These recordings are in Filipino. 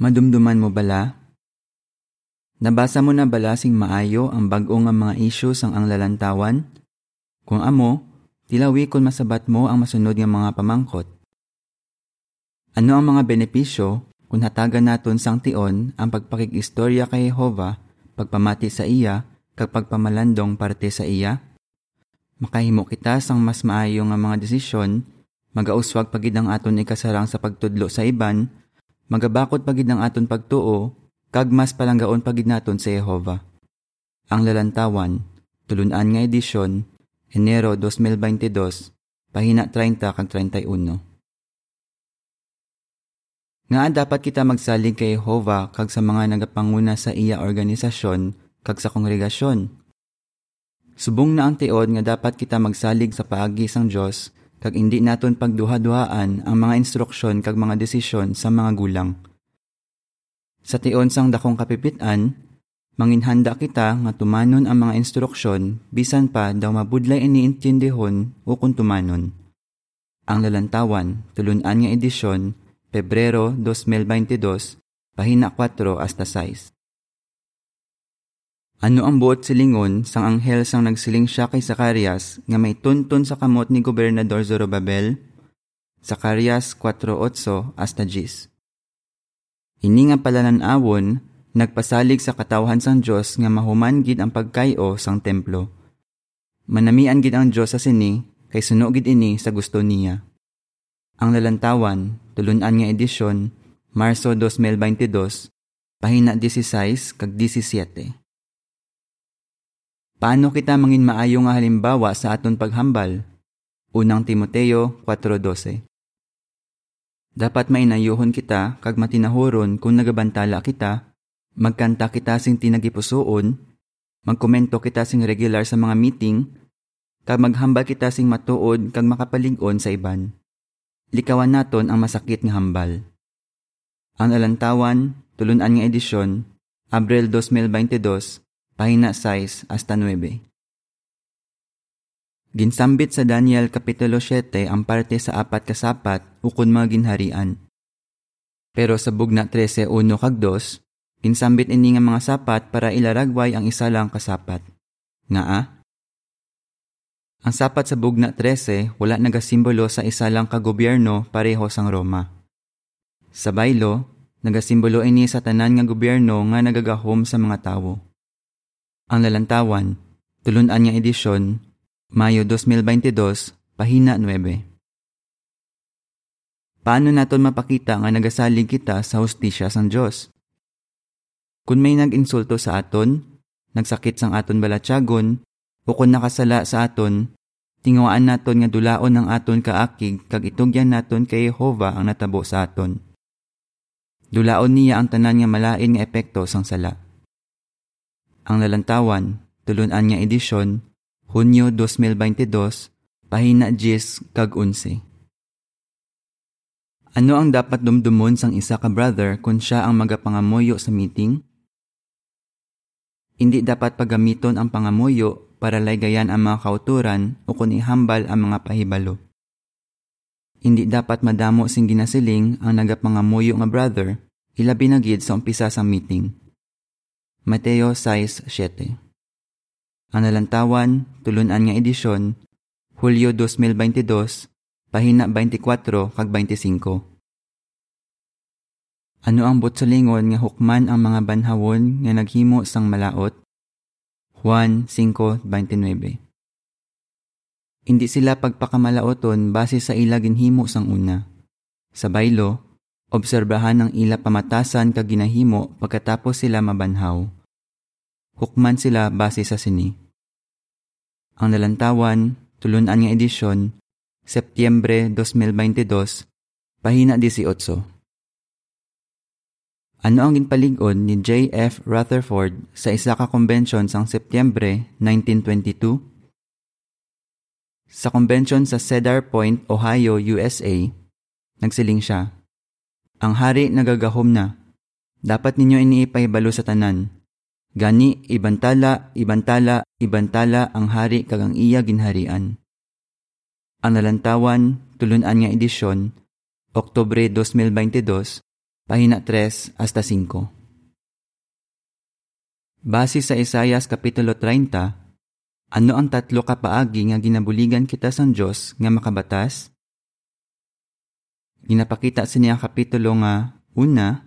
Madumduman mo bala? Nabasa mo na bala sing maayo ang bag-o nga mga issues ang ang lalantawan? Kung amo, tilawi kung masabat mo ang masunod nga mga pamangkot. Ano ang mga benepisyo kung hatagan naton sang tion ang pagpakikistorya kay Jehova, pagpamati sa iya, kag pagpamalandong parte sa iya? Makahimo kita sang mas maayo nga mga desisyon, magauswag pagid ang aton ikasarang sa pagtudlo sa iban, magabakot pagid ang aton pagtuo, kag mas palanggaon pagid naton sa Jehova. Ang lalantawan, tulunan nga edisyon, Enero 2022, pahina 30 kag 31. Nga dapat kita magsalig kay Jehova kag sa mga nagapanguna sa iya organisasyon kag sa kongregasyon. Subong na ang tiod nga dapat kita magsalig sa paagi sang Dios kag hindi naton pagduha-duhaan ang mga instruksyon kag mga desisyon sa mga gulang. Sa tion sang dakong kapipitan, manginhanda kita nga tumanon ang mga instruksyon bisan pa daw mabudlay iniintindihon o kung tumanon. Ang lalantawan, tulunan nga edisyon, Pebrero 2022, pahina 4 hasta 6. Ano ang buot silingon sang anghel sang nagsiling siya kay Zacarias nga may tuntun sa kamot ni Gobernador Zorobabel? Zacarias 4.8 hasta 10. Ini nga palananawon, nagpasalig sa katawhan sang Diyos nga mahuman gid ang pagkayo sang templo. Manamian gid ang Diyos sa sini, kay suno gid ini sa gusto niya. Ang lalantawan, tulunan nga edisyon, Marso 2022, pahina 16 kag 17. Paano kita mangin maayo nga halimbawa sa aton paghambal? Unang Timoteo 4.12 Dapat mainayuhon kita kag matinahuron kung nagabantala kita, magkanta kita sing tinagipusoon, magkomento kita sing regular sa mga meeting, kag maghambal kita sing matuod kag makapalig-on sa iban likawan naton ang masakit nga hambal. Ang alantawan, tulunan nga edisyon, Abril 2022, pahina 6 hasta 9. Ginsambit sa Daniel Kapitulo 7 ang parte sa apat kasapat ukon mga ginharian. Pero sa bugna 13.1 kag 2, ginsambit ini nga mga sapat para ilaragway ang isa lang kasapat. Nga ah? Ang sapat sa bugna 13 wala nagasimbolo sa isa lang kagobyerno pareho sang Roma. Sa baylo, nagasimbolo ini sa tanan nga gobyerno nga nagagahom sa mga tawo. Ang lalantawan, tulunan nga edisyon, Mayo 2022, pahina 9. Paano naton mapakita nga nagasalig kita sa hustisya sang Dios? Kung may nag-insulto sa aton, nagsakit sang aton balatyagon, o kung nakasala sa aton, tingawaan naton nga dulaon ang aton kaakig kag itugyan naton kay Jehova ang natabo sa aton. Dulaon niya ang tanan nga malain nga epekto sang sala. Ang lalantawan, tulunan nga edisyon, Hunyo 2022, pahina 10 kag 11. Ano ang dapat dumdumon sang isa ka brother kung siya ang magapangamuyo sa meeting? Hindi dapat pagamiton ang pangamuyo para laygayan ang mga kauturan o kung ihambal ang mga pahibalo. Hindi dapat madamo sing ginasiling ang nagapangamuyo nga brother, ilabi na gid sa umpisa sa meeting. Mateo 6.7 Ang tulunan nga edisyon, Hulyo 2022, pahina 24 kag 25. Ano ang butsulingon nga hukman ang mga banhawon nga naghimo sang malaot? Juan 5.29 Hindi sila pagpakamalaoton base sa ila ginhimo sang una. Sa baylo, obserbahan ang ila pamatasan kag ginahimo pagkatapos sila mabanhaw. Hukman sila base sa sini. Ang nalantawan, tulunan nga edisyon, Setyembre 2022, pahina 18. Ano ang ginpaligon ni J.F. Rutherford sa isa ka konbensyon sang Setyembre 1922? Sa konbensyon sa Cedar Point, Ohio, USA, nagsiling siya, Ang hari nagagahom na. Dapat ninyo iniipahibalo sa tanan. Gani, ibantala, ibantala, ibantala ang hari kagang iya ginharian. Ang nalantawan, tulunan nga edisyon, Oktobre 2022, pahina 3 hasta 5. Base sa Isayas Kapitulo 30, ano ang tatlo kapaagi nga ginabuligan kita sang Diyos nga makabatas? Ginapakita sa niya kapitulo nga, una,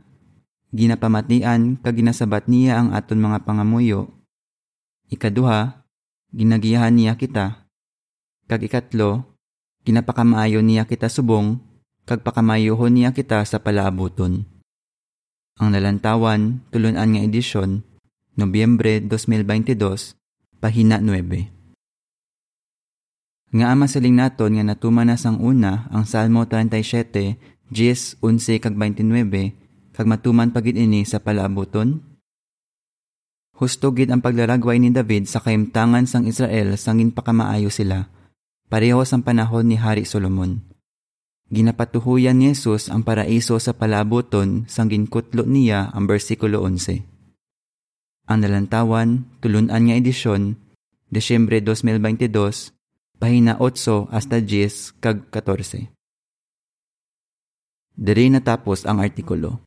ginapamatian kag ginasabat niya ang aton mga pangamuyo. Ikaduha, ginagiyahan niya kita. Kag ikatlo, ginapakamaayo niya kita subong, kag pakamayuhon niya kita sa palaabuton. Ang nalantawan, tulunan nga edisyon, Nobyembre 2022, pahina 9. Nga ama siling naton nga natuman na sang una ang Salmo 37, 10, 11 kag 29, kag matuman pagid ini sa palaabuton? Husto gid ang paglaragway ni David sa kaimtangan sang Israel sangin pakamaayo sila, pareho sang panahon ni Hari Solomon. Ginapatuhuyan ni Jesus ang paraiso sa palabuton sang ginkutlo niya ang bersikulo 11. Ang nalantawan, tulunan nga edisyon, Desyembre 2022, pahina 8 hasta 10 kag 14. Diri natapos ang artikulo.